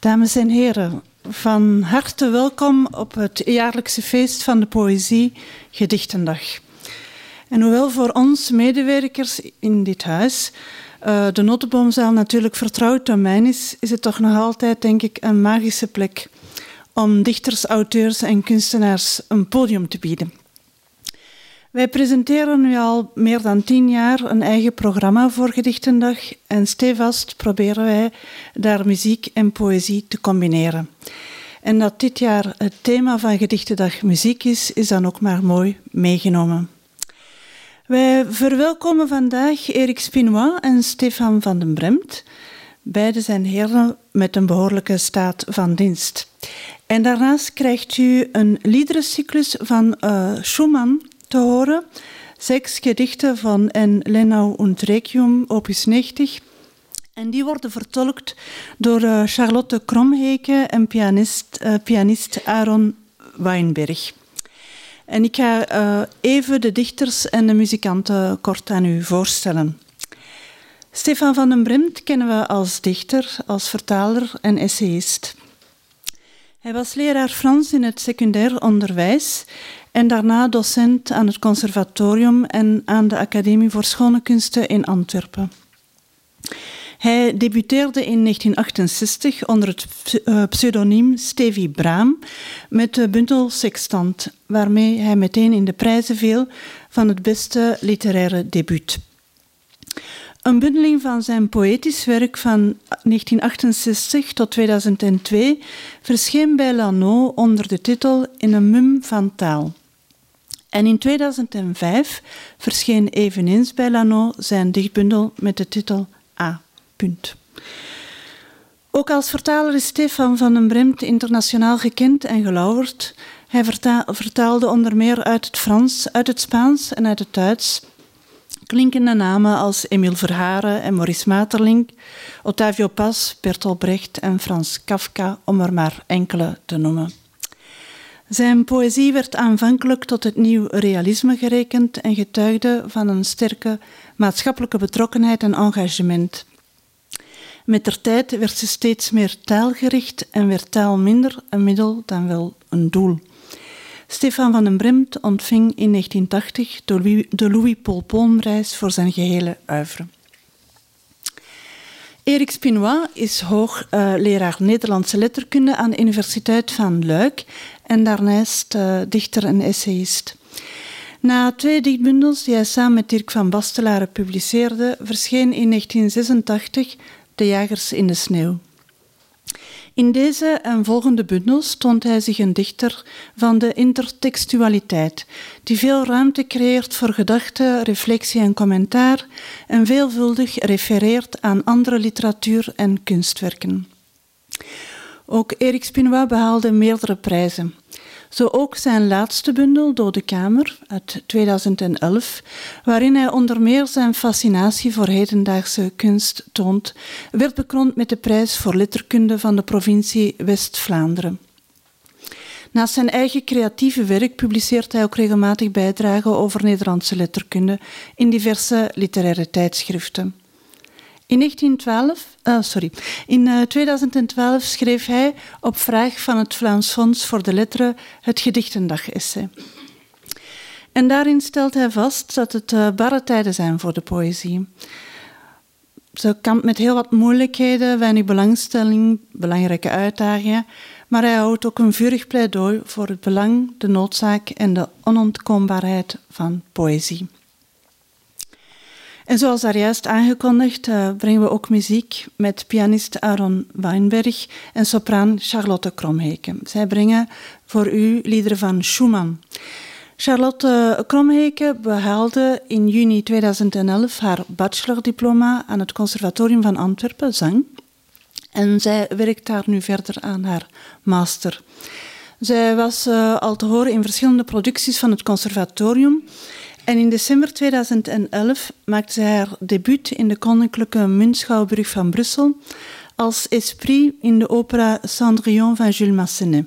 Dames en heren, van harte welkom op het jaarlijkse feest van de poëzie, Gedichtendag. En hoewel voor ons medewerkers in dit huis uh, de Notenboomzaal natuurlijk vertrouwd domein is, is het toch nog altijd, denk ik, een magische plek om dichters, auteurs en kunstenaars een podium te bieden. Wij presenteren nu al meer dan tien jaar een eigen programma voor Gedichtendag en stevast proberen wij daar muziek en poëzie te combineren. En dat dit jaar het thema van Gedichtendag muziek is, is dan ook maar mooi meegenomen. Wij verwelkomen vandaag Erik Spinois en Stefan van den Bremt. Beide zijn heren met een behoorlijke staat van dienst. En daarnaast krijgt u een liederencyclus van uh, Schumann te horen. Zes gedichten van En Lenau und Requiem, opus 90. En die worden vertolkt door uh, Charlotte Kromheke en pianist, uh, pianist Aaron Weinberg. En ik ga uh, even de dichters en de muzikanten kort aan u voorstellen. Stefan van den Bremt kennen we als dichter, als vertaler en essayist. Hij was leraar Frans in het secundair onderwijs en daarna docent aan het conservatorium en aan de Academie voor Schone Kunsten in Antwerpen. Hij debuteerde in 1968 onder het eh, pseudoniem Stevie Braam met de bundel Sextant, waarmee hij meteen in de prijzen viel van het beste literaire debuut. Een bundeling van zijn poëtisch werk van 1968 tot 2002 verscheen bij Lano onder de titel In een mum van taal. En in 2005 verscheen eveneens bij Lano zijn dichtbundel met de titel A. Ook als vertaler is Stefan van den Bremt internationaal gekend en gelauwerd. Hij vertaalde onder meer uit het Frans, uit het Spaans en uit het Duits klinkende namen als Emile Verharen en Maurice Maeterlinck, Ottavio Paz, Bertolt Brecht en Frans Kafka, om er maar enkele te noemen. Zijn poëzie werd aanvankelijk tot het nieuw realisme gerekend en getuigde van een sterke maatschappelijke betrokkenheid en engagement. Met der tijd werd ze steeds meer taalgericht en werd taal minder een middel dan wel een doel. Stefan van den Bremt ontving in 1980 de Louis Paul Poonprijs voor zijn gehele oeuvre. Erik Spinois is hoogleraar Nederlandse letterkunde aan de Universiteit van Luik en daarnaast uh, dichter en essayist. Na twee dichtbundels die hij samen met Dirk van Bastelaren publiceerde, verscheen in 1986 De Jagers in de Sneeuw. In deze en volgende bundels toont hij zich een dichter van de intertextualiteit, die veel ruimte creëert voor gedachte, reflectie en commentaar en veelvuldig refereert aan andere literatuur en kunstwerken. Ook Erik Spinois behaalde meerdere prijzen. Zo ook zijn laatste bundel, Dode Kamer, uit 2011, waarin hij onder meer zijn fascinatie voor hedendaagse kunst toont, werd bekroond met de prijs voor letterkunde van de provincie West-Vlaanderen. Naast zijn eigen creatieve werk publiceert hij ook regelmatig bijdragen over Nederlandse letterkunde in diverse literaire tijdschriften. In 1912, ah, sorry, in uh, eh, 2012 schreef hij op vraag van het Vlaams Fonds voor de Letteren het Gedichtendag-essay. En daarin stelt hij vast dat het uh, barre tijden zijn voor de poëzie. Ze kampt met heel wat moeilijkheden, weinig belangstelling, belangrijke uitdagingen, maar hij houdt ook een vurig pleidooi voor het belang, de noodzaak en de onontkoombaarheid van poëzie. En zoals daar juist aangekondigd, uh, brengen we ook muziek met pianist Aaron Weinberg en sopraan Charlotte Kromheken. Zij brengen voor u liederen van Schumann. Charlotte Kromheken behaalde in juni 2011 haar bachelordiploma aan het Conservatorium van Antwerpen, zang. En zij werkt daar nu verder aan haar master. Zij was uh, al te horen in verschillende producties van het conservatorium. En in december 2011 maakte zij haar debuut in de Koninklijke Muntschouwburg van Brussel als Esprit in de opera Cendrillon van Jules Massenet.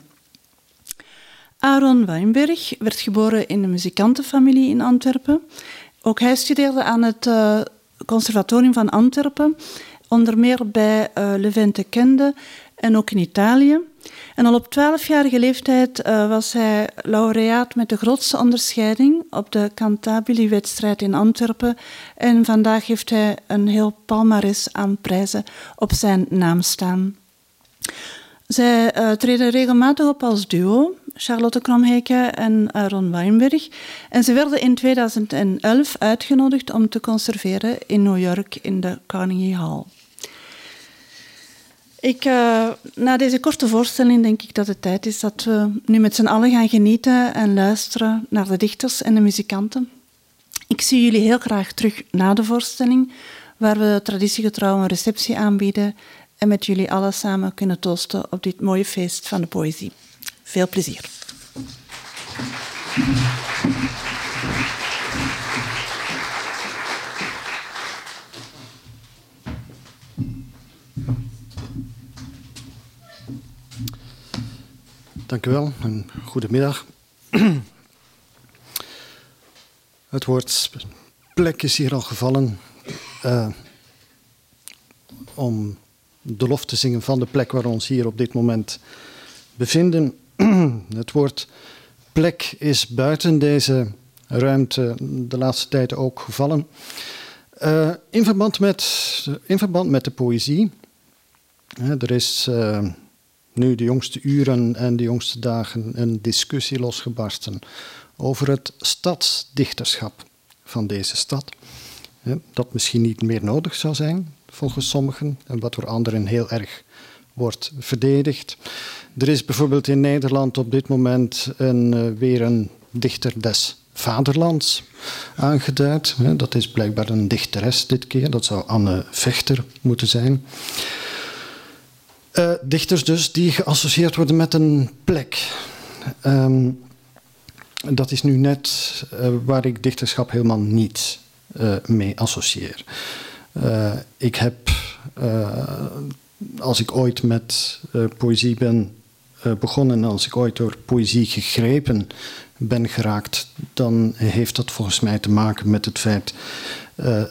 Aaron Weinberg werd geboren in een muzikantenfamilie in Antwerpen. Ook hij studeerde aan het uh, Conservatorium van Antwerpen, onder meer bij uh, Levente Kende en ook in Italië. En al op 12-jarige leeftijd uh, was hij laureaat met de grootste onderscheiding op de Cantabile-wedstrijd in Antwerpen. En vandaag heeft hij een heel palmares aan prijzen op zijn naam staan. Zij uh, treden regelmatig op als duo, Charlotte Kromheke en Aaron Weinberg. En ze werden in 2011 uitgenodigd om te conserveren in New York in de Carnegie Hall. Ik, uh, na deze korte voorstelling denk ik dat het tijd is dat we nu met z'n allen gaan genieten en luisteren naar de dichters en de muzikanten. Ik zie jullie heel graag terug na de voorstelling, waar we traditiegetrouw een receptie aanbieden en met jullie allen samen kunnen toosten op dit mooie feest van de poëzie. Veel plezier. Dank u wel en goedemiddag. Het woord plek is hier al gevallen uh, om de lof te zingen van de plek waar we ons hier op dit moment bevinden. Het woord plek is buiten deze ruimte de laatste tijd ook gevallen. Uh, in, verband met, in verband met de poëzie. er is uh, nu de jongste uren en de jongste dagen een discussie losgebarsten over het stadsdichterschap van deze stad. Dat misschien niet meer nodig zou zijn, volgens sommigen, en wat door anderen heel erg wordt verdedigd. Er is bijvoorbeeld in Nederland op dit moment een, uh, weer een dichter des vaderlands aangeduid. Dat is blijkbaar een dichteres dit keer, dat zou Anne Vechter moeten zijn. Uh, dichters dus die geassocieerd worden met een plek. Um, dat is nu net uh, waar ik dichterschap helemaal niet uh, mee associeer. ik heb, als ik ooit met poëzie ben begonnen en als ik ooit door poëzie gegrepen ben geraakt, dan heeft dat volgens mij te maken met het feit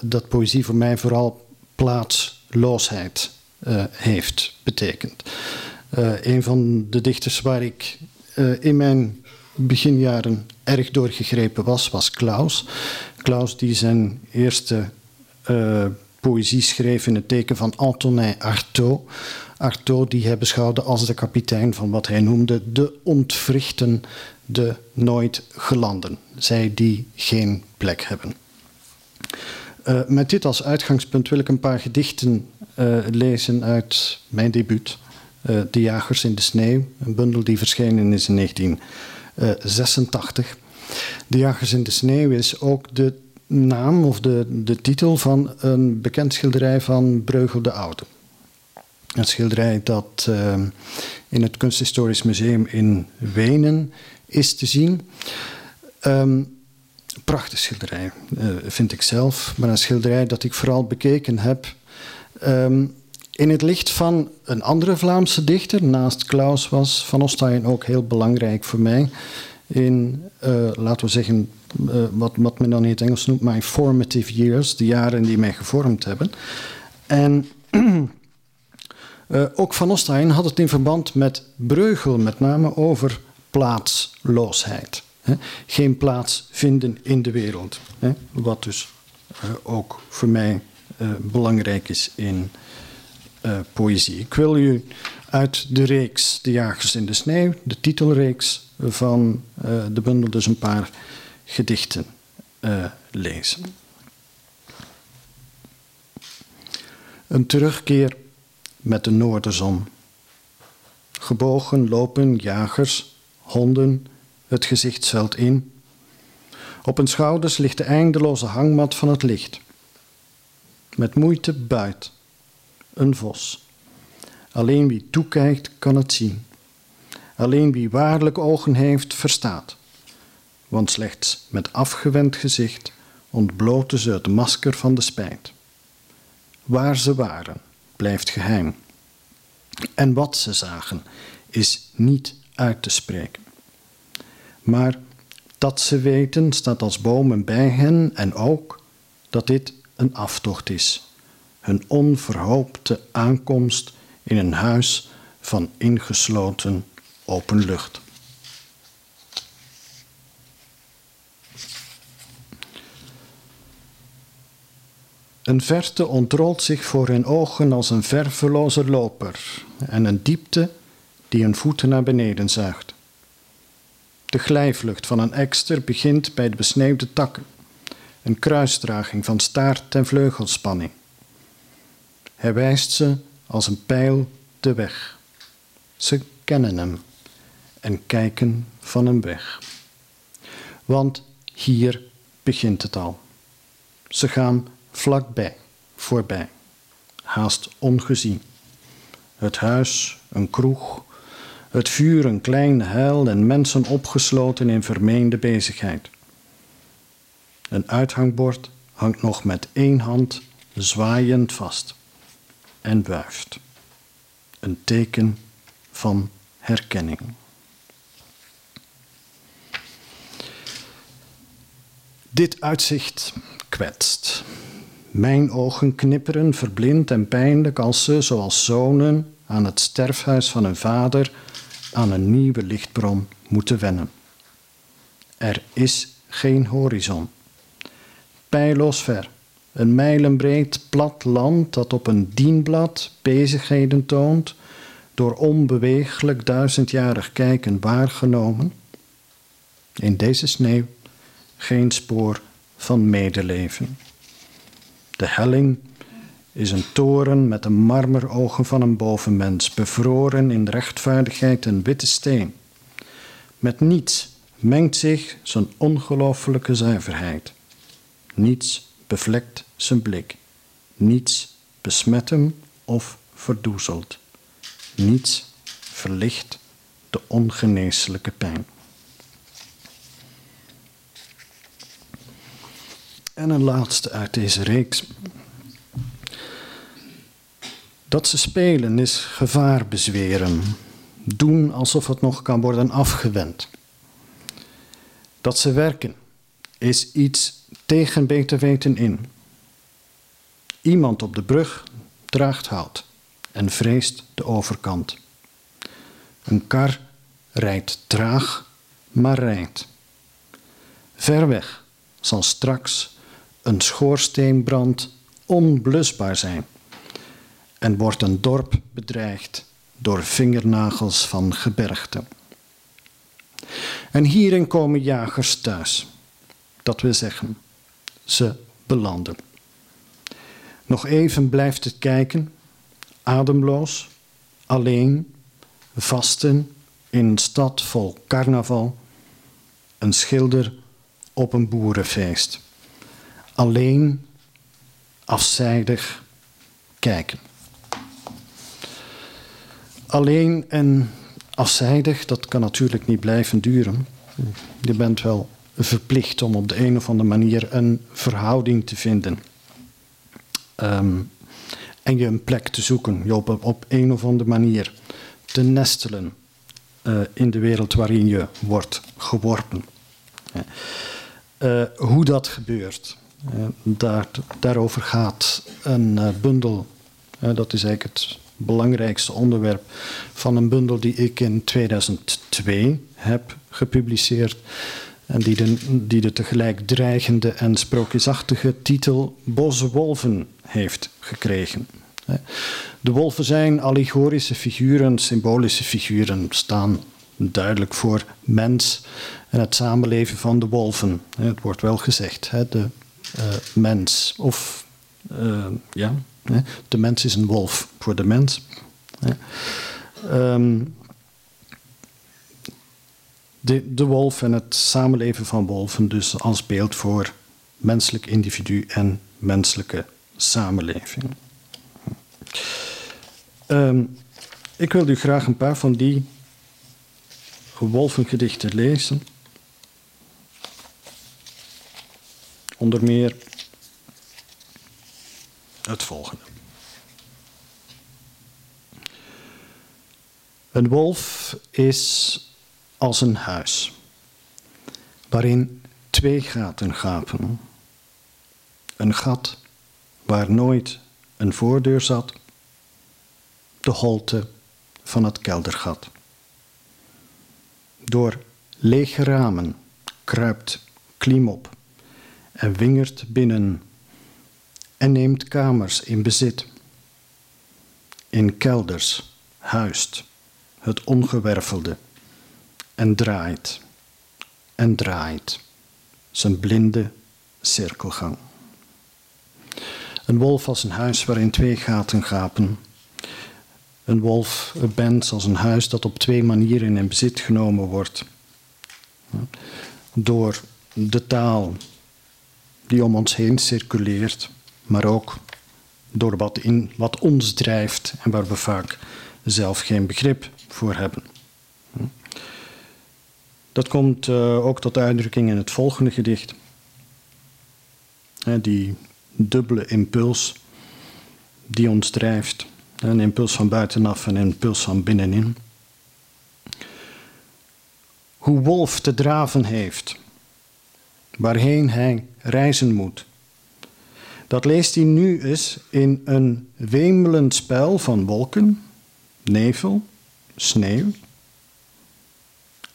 dat poëzie voor mij vooral plaatsloosheid uh, heeft betekend. Uh, een van de dichters waar ik uh, in mijn beginjaren erg doorgegrepen was, was Klaus. Klaus die zijn eerste poëzie schreef in het teken van Antonin Artaud. Artaud die hij beschouwde als de kapitein van wat hij noemde de ontwrichten, de nooit gelanden. Zij die geen plek hebben. Met dit als uitgangspunt wil ik een paar gedichten lezen uit mijn debuut, uh, De Jagers in de Sneeuw, een bundel die verschenen is in 1986. De Jagers in de Sneeuw is ook de naam of de, de titel van een bekend schilderij van Breugel de Oude. Een schilderij dat in het Kunsthistorisch Museum in Wenen is te zien. Um, prachtig schilderij, vind ik zelf. Maar een schilderij dat ik vooral bekeken heb um, in het licht van een andere Vlaamse dichter. Naast Klaus was Van Ostaaien ook heel belangrijk voor mij. In, uh, laten we zeggen, uh, wat, wat men dan in het Engels noemt, my formative years. De jaren die mij gevormd hebben. En... Uh, ook Van Ostaaien had het in verband met Breugel, met name over plaatsloosheid. Hè, geen plaats vinden in de wereld. Hè, wat dus ook voor mij belangrijk is in uh, poëzie. Ik wil u uit de reeks De Jagers in de Sneeuw, de titelreeks van de bundel, dus een paar gedichten lezen. Een terugkeer met de noorderzon. Gebogen lopen jagers, honden, het gezicht zwelt in. Op hun schouders ligt de eindeloze hangmat van het licht. Met moeite buit. Een vos. Alleen wie toekijkt kan het zien. Alleen wie waarlijk ogen heeft, verstaat. Want slechts met afgewend gezicht ontbloten ze het masker van de spijt. Waar ze waren, blijft geheim. En wat ze zagen, is niet uit te spreken. Maar dat ze weten staat als bomen bij hen en ook dat dit een aftocht is. Hun onverhoopte aankomst in een huis van ingesloten open lucht. Een verte ontrolt zich voor hun ogen als een verveloze loper en een diepte die hun voeten naar beneden zuigt. De glijvlucht van een ekster begint bij de besneeuwde takken, een kruisdraging van staart en vleugelspanning. Hij wijst ze als een pijl de weg. Ze kennen hem en kijken van hem weg. Want hier begint het al. Ze gaan vlakbij, voorbij, haast ongezien. Het huis, een kroeg, het vuur, een klein huil en mensen opgesloten in vermeende bezigheid. Een uithangbord hangt nog met één hand zwaaiend vast en wuift. Een teken van herkenning. Dit uitzicht kwetst. Mijn ogen knipperen verblind en pijnlijk als ze, zoals zonen, aan het sterfhuis van een vader aan een nieuwe lichtbron moeten wennen. Er is geen horizon. Pijloos ver, een mijlenbreed plat land dat op een dienblad bezigheden toont, door onbeweeglijk duizendjarig kijken waargenomen. In deze sneeuw geen spoor van medeleven. De helling is een toren met de marmerogen van een bovenmens, bevroren in rechtvaardigheid en witte steen. Met niets mengt zich zijn ongelooflijke zuiverheid. Niets bevlekt zijn blik. Niets besmet hem of verdoezelt. Niets verlicht de ongeneeslijke pijn. En een laatste uit deze reeks. Dat ze spelen is gevaar bezweren, doen alsof het nog kan worden afgewend. Dat ze werken is iets tegen beter weten in. Iemand op de brug draagt hout en vreest de overkant. Een kar rijdt traag, maar rijdt. Ver weg zal straks een schoorsteenbrand onblusbaar zijn en wordt een dorp bedreigd door vingernagels van gebergte. En hierin komen jagers thuis. Dat wil zeggen, ze belanden. Nog even blijft het kijken, ademloos, alleen, vasten in een stad vol carnaval, een schilder op een boerenfeest. Alleen, afzijdig kijken. Alleen en afzijdig, dat kan natuurlijk niet blijven duren. Je bent wel verplicht om op de een of andere manier een verhouding te vinden. Ehm, en je een plek te zoeken, je op, op een of andere manier te nestelen uh, in de wereld waarin je wordt geworpen. Uh, hoe dat gebeurt, uh, daar, daarover gaat een bundel, dat is eigenlijk het belangrijkste onderwerp van een bundel die ik in 2002 heb gepubliceerd. En die de, die de tegelijk dreigende en sprookjesachtige titel Boze Wolven heeft gekregen. De wolven zijn allegorische figuren, symbolische figuren, staan duidelijk voor mens en het samenleven van de wolven. Het wordt wel gezegd, de uh, mens. Of uh, ja, de mens is een wolf voor de mens. Um, de, de wolf en het samenleven van wolven dus als beeld voor menselijk individu en menselijke samenleving. Um, ik wil u graag een paar van die wolvengedichten lezen. Onder meer het volgende. Een wolf is als een huis waarin twee gaten gapen. Een gat waar nooit een voordeur zat, de holte van het keldergat. Door lege ramen kruipt klimop en wingert binnen en neemt kamers in bezit. In kelders huist het ongewervelde en draait en draait zijn blinde cirkelgang. Een wolf als een huis waarin twee gaten gapen. Een wolf bent als een huis dat op twee manieren in bezit genomen wordt. Door de taal die om ons heen circuleert, maar ook door wat, in, wat ons drijft en waar we vaak zelf geen begrip voor hebben. Dat komt uh, ook tot uitdrukking in het volgende gedicht. die dubbele impuls die ons drijft. Een impuls van buitenaf en een impuls van binnenin. Hoe wolf te draven heeft, waarheen hij reizen moet. Dat leest hij nu eens in een wemelend spel van wolken, nevel, sneeuw.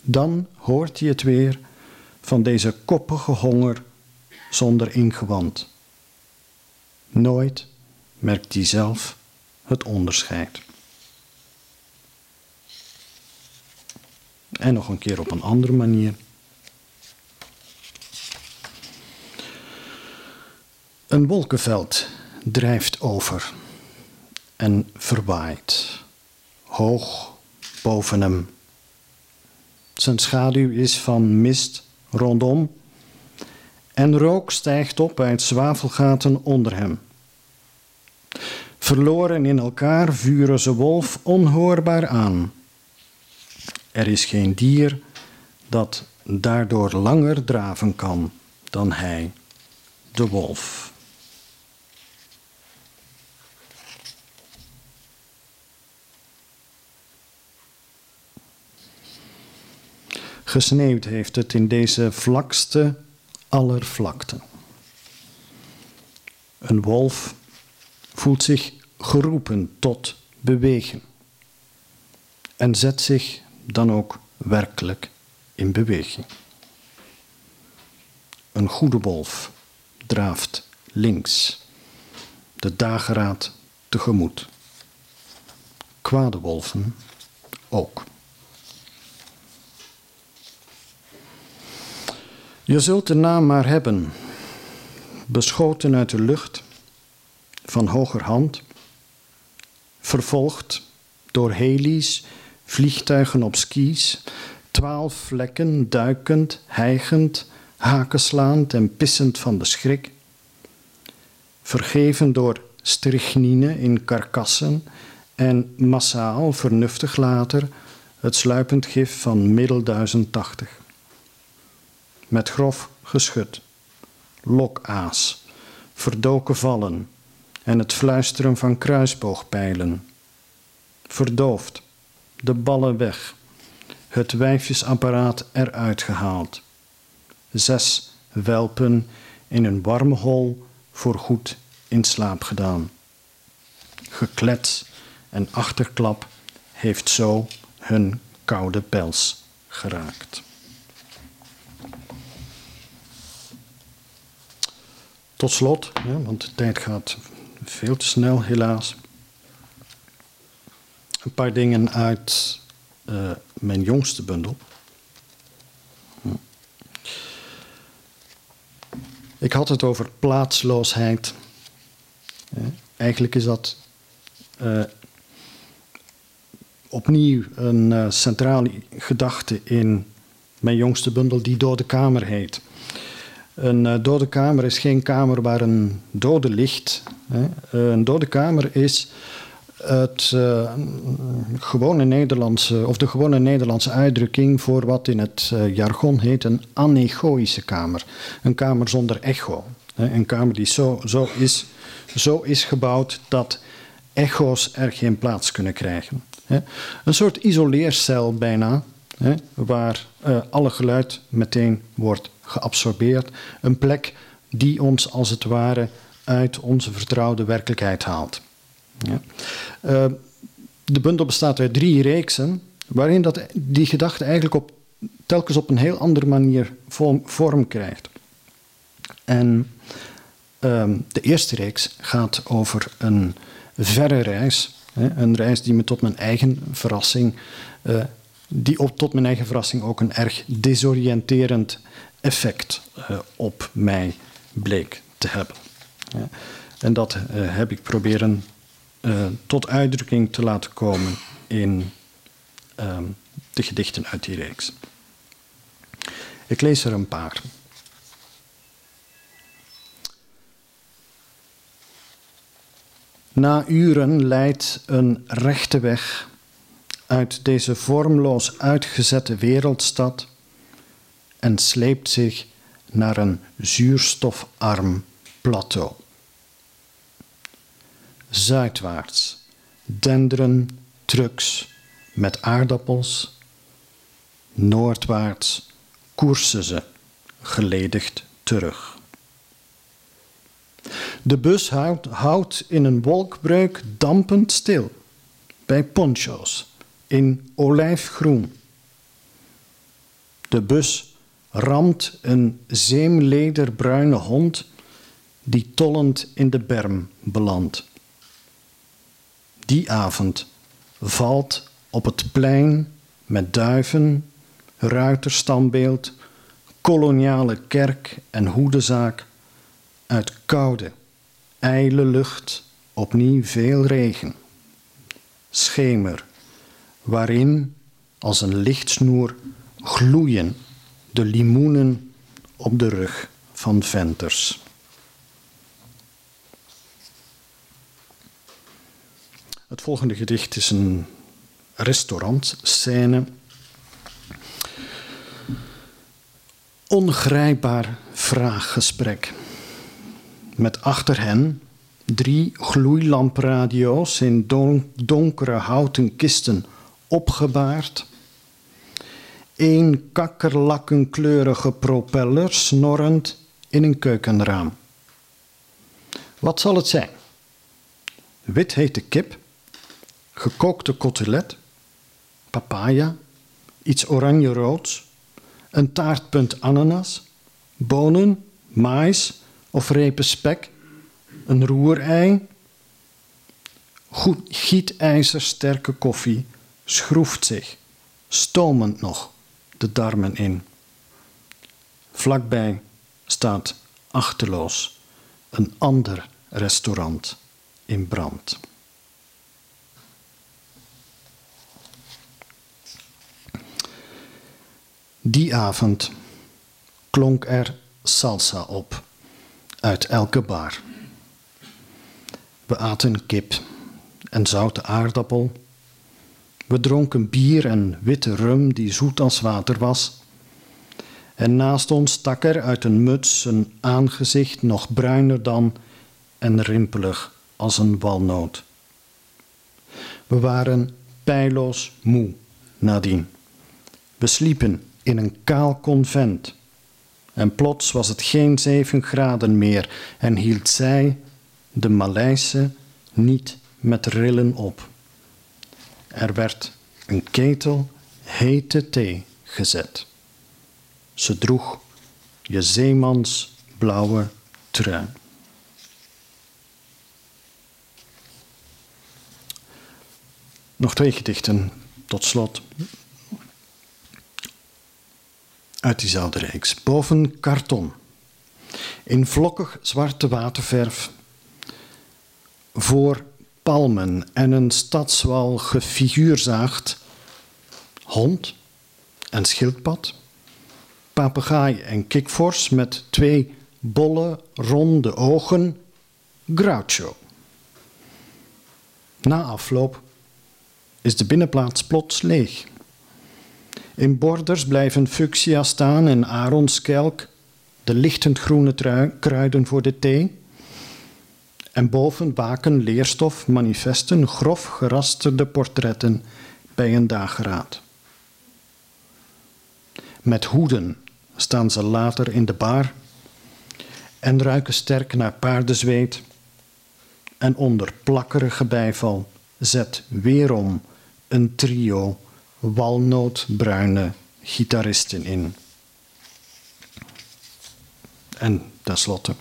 Dan hoort hij het weer van deze koppige honger zonder ingewand. Nooit merkt hij zelf het onderscheid. En nog een keer op een andere manier. Een wolkenveld drijft over en verwaait, hoog boven hem. Zijn schaduw is van mist rondom en rook stijgt op uit zwavelgaten onder hem. Verloren in elkaar vuren ze wolf onhoorbaar aan. Er is geen dier dat daardoor langer draven kan dan hij, de wolf. Gesneeuwd heeft het in deze vlakste aller vlakten. Een wolf voelt zich geroepen tot bewegen en zet zich dan ook werkelijk in beweging. Een goede wolf draaft links, de dageraad tegemoet. Kwade wolven ook. Je zult de naam maar hebben, beschoten uit de lucht, van hogerhand, vervolgd door heli's, vliegtuigen op skis, twaalf vlekken duikend, hijgend, hakenslaand en pissend van de schrik, vergeven door strychnine in karkassen en massaal vernuftig later het sluipend gif van middel 1080 met grof geschut, lokaas, verdoken vallen en het fluisteren van kruisboogpijlen. Verdoofd, de ballen weg, het wijfjesapparaat eruit gehaald. Zes welpen in een warme hol voorgoed in slaap gedaan. Geklets en achterklap heeft zo hun koude pels geraakt. Tot slot, want de tijd gaat veel te snel helaas. Een paar dingen uit uh, mijn jongste bundel. Ik had het over plaatsloosheid. Eigenlijk is dat uh, opnieuw een uh, centrale gedachte in mijn jongste bundel, die Dode Kamer heet. Een uh, dode kamer is geen kamer waar een dode ligt. Hè. Een dode kamer is het uh, gewone Nederlandse, of de gewone Nederlandse uitdrukking voor wat in het jargon heet een anechoïsche kamer. Een kamer zonder echo. Een kamer die zo, zo, is, zo is gebouwd dat echo's er geen plaats kunnen krijgen. Een soort isoleercel bijna, waar alle geluid meteen wordt geabsorbeerd. Een plek die ons als het ware uit onze vertrouwde werkelijkheid haalt. Ja. Uh, de bundel bestaat uit drie reeksen, waarin dat, die gedachte eigenlijk op, telkens op een heel andere manier vorm, vorm krijgt. En um, de eerste reeks gaat over een verre reis. Een reis die me tot mijn eigen verrassing, uh, die op, tot mijn eigen verrassing ook een erg desoriënterend effect uh, op mij bleek te hebben. Ja. En dat uh, heb ik proberen tot uitdrukking te laten komen in um, de gedichten uit die reeks. Ik lees er een paar. Na uren leidt een rechte weg uit deze vormloos uitgezette wereldstad en sleept zich naar een zuurstofarm plateau. Zuidwaarts denderen trucks met aardappels, noordwaarts koersen ze geledigd terug. De bus houdt, in een wolkbreuk dampend stil bij poncho's in olijfgroen. De bus ramt een zeemlederbruine hond die tollend in de berm belandt. Die avond valt op het plein met duiven, ruiterstambeeld, koloniale kerk en hoedezaak uit koude, ijle lucht opnieuw veel regen. Schemer, waarin als een lichtsnoer gloeien de limoenen op de rug van venters. Het volgende gedicht is een restaurantscène. Ongrijpbaar vraaggesprek met achter hen drie gloeilampradio's in donkere houten kisten opgebaard. Eén kakkerlakkenkleurige propeller snorrend in een keukenraam. Wat zal het zijn? Wit hete kip, gekookte cotelet, papaya, iets oranje-roods, een taartpunt ananas, bonen, mais, of repen spek, een roerei, goed gietijzersterke koffie schroeft zich, stomend nog, de darmen in. Vlakbij staat achterloos een ander restaurant in brand. Die avond klonk er salsa op uit elke bar. We aten kip en zoute aardappel. We dronken bier en witte rum die zoet als water was. En naast ons stak er uit een muts een aangezicht nog bruiner dan en rimpelig als een walnoot. We waren pijloos moe nadien. We sliepen in een kaal convent en plots was het geen zeven graden meer en hield zij, de Maleise, niet met rillen op. Er werd een ketel hete thee gezet. Ze droeg je zeemans blauwe trui. Nog twee gedichten tot slot uit diezelfde reeks. Boven karton. In vlokkig zwarte waterverf. Voor palmen en een stadswal gefiguurzaagd. Hond en schildpad. Papegaai en kikvors met twee bolle, ronde ogen. Groucho. Na afloop is de binnenplaats plots leeg. In borders blijven fuchsia staan en aronskelk, de lichtend groene kruiden voor de thee. En boven baken leerstof manifesten grof gerasterde portretten bij een dageraad. Met hoeden staan ze later in de bar en ruiken sterk naar paardenzweet en onder plakkerige bijval zet weerom een trio walnootbruine gitaristen in. En tenslotte.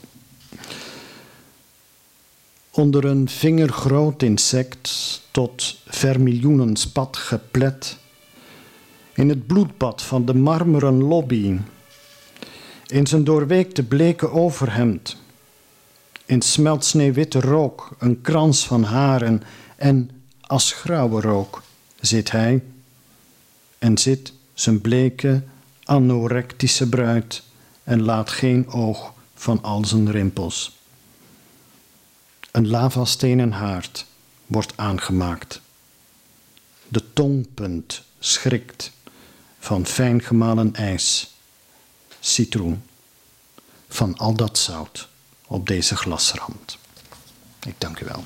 Onder een vingergroot insect tot vermiljoenen spat geplet. In het bloedbad van de marmeren lobby. In zijn doorweekte bleke overhemd. In smeltsneeuwwitte rook, een krans van haren en als grauwe rook zit hij en zit zijn bleke, anorectische bruid en laat geen oog van al zijn rimpels. Een lavastenen haard wordt aangemaakt. De tongpunt schrikt van fijn gemalen ijs, citroen, van al dat zout op deze glasrand. Ik dank u wel.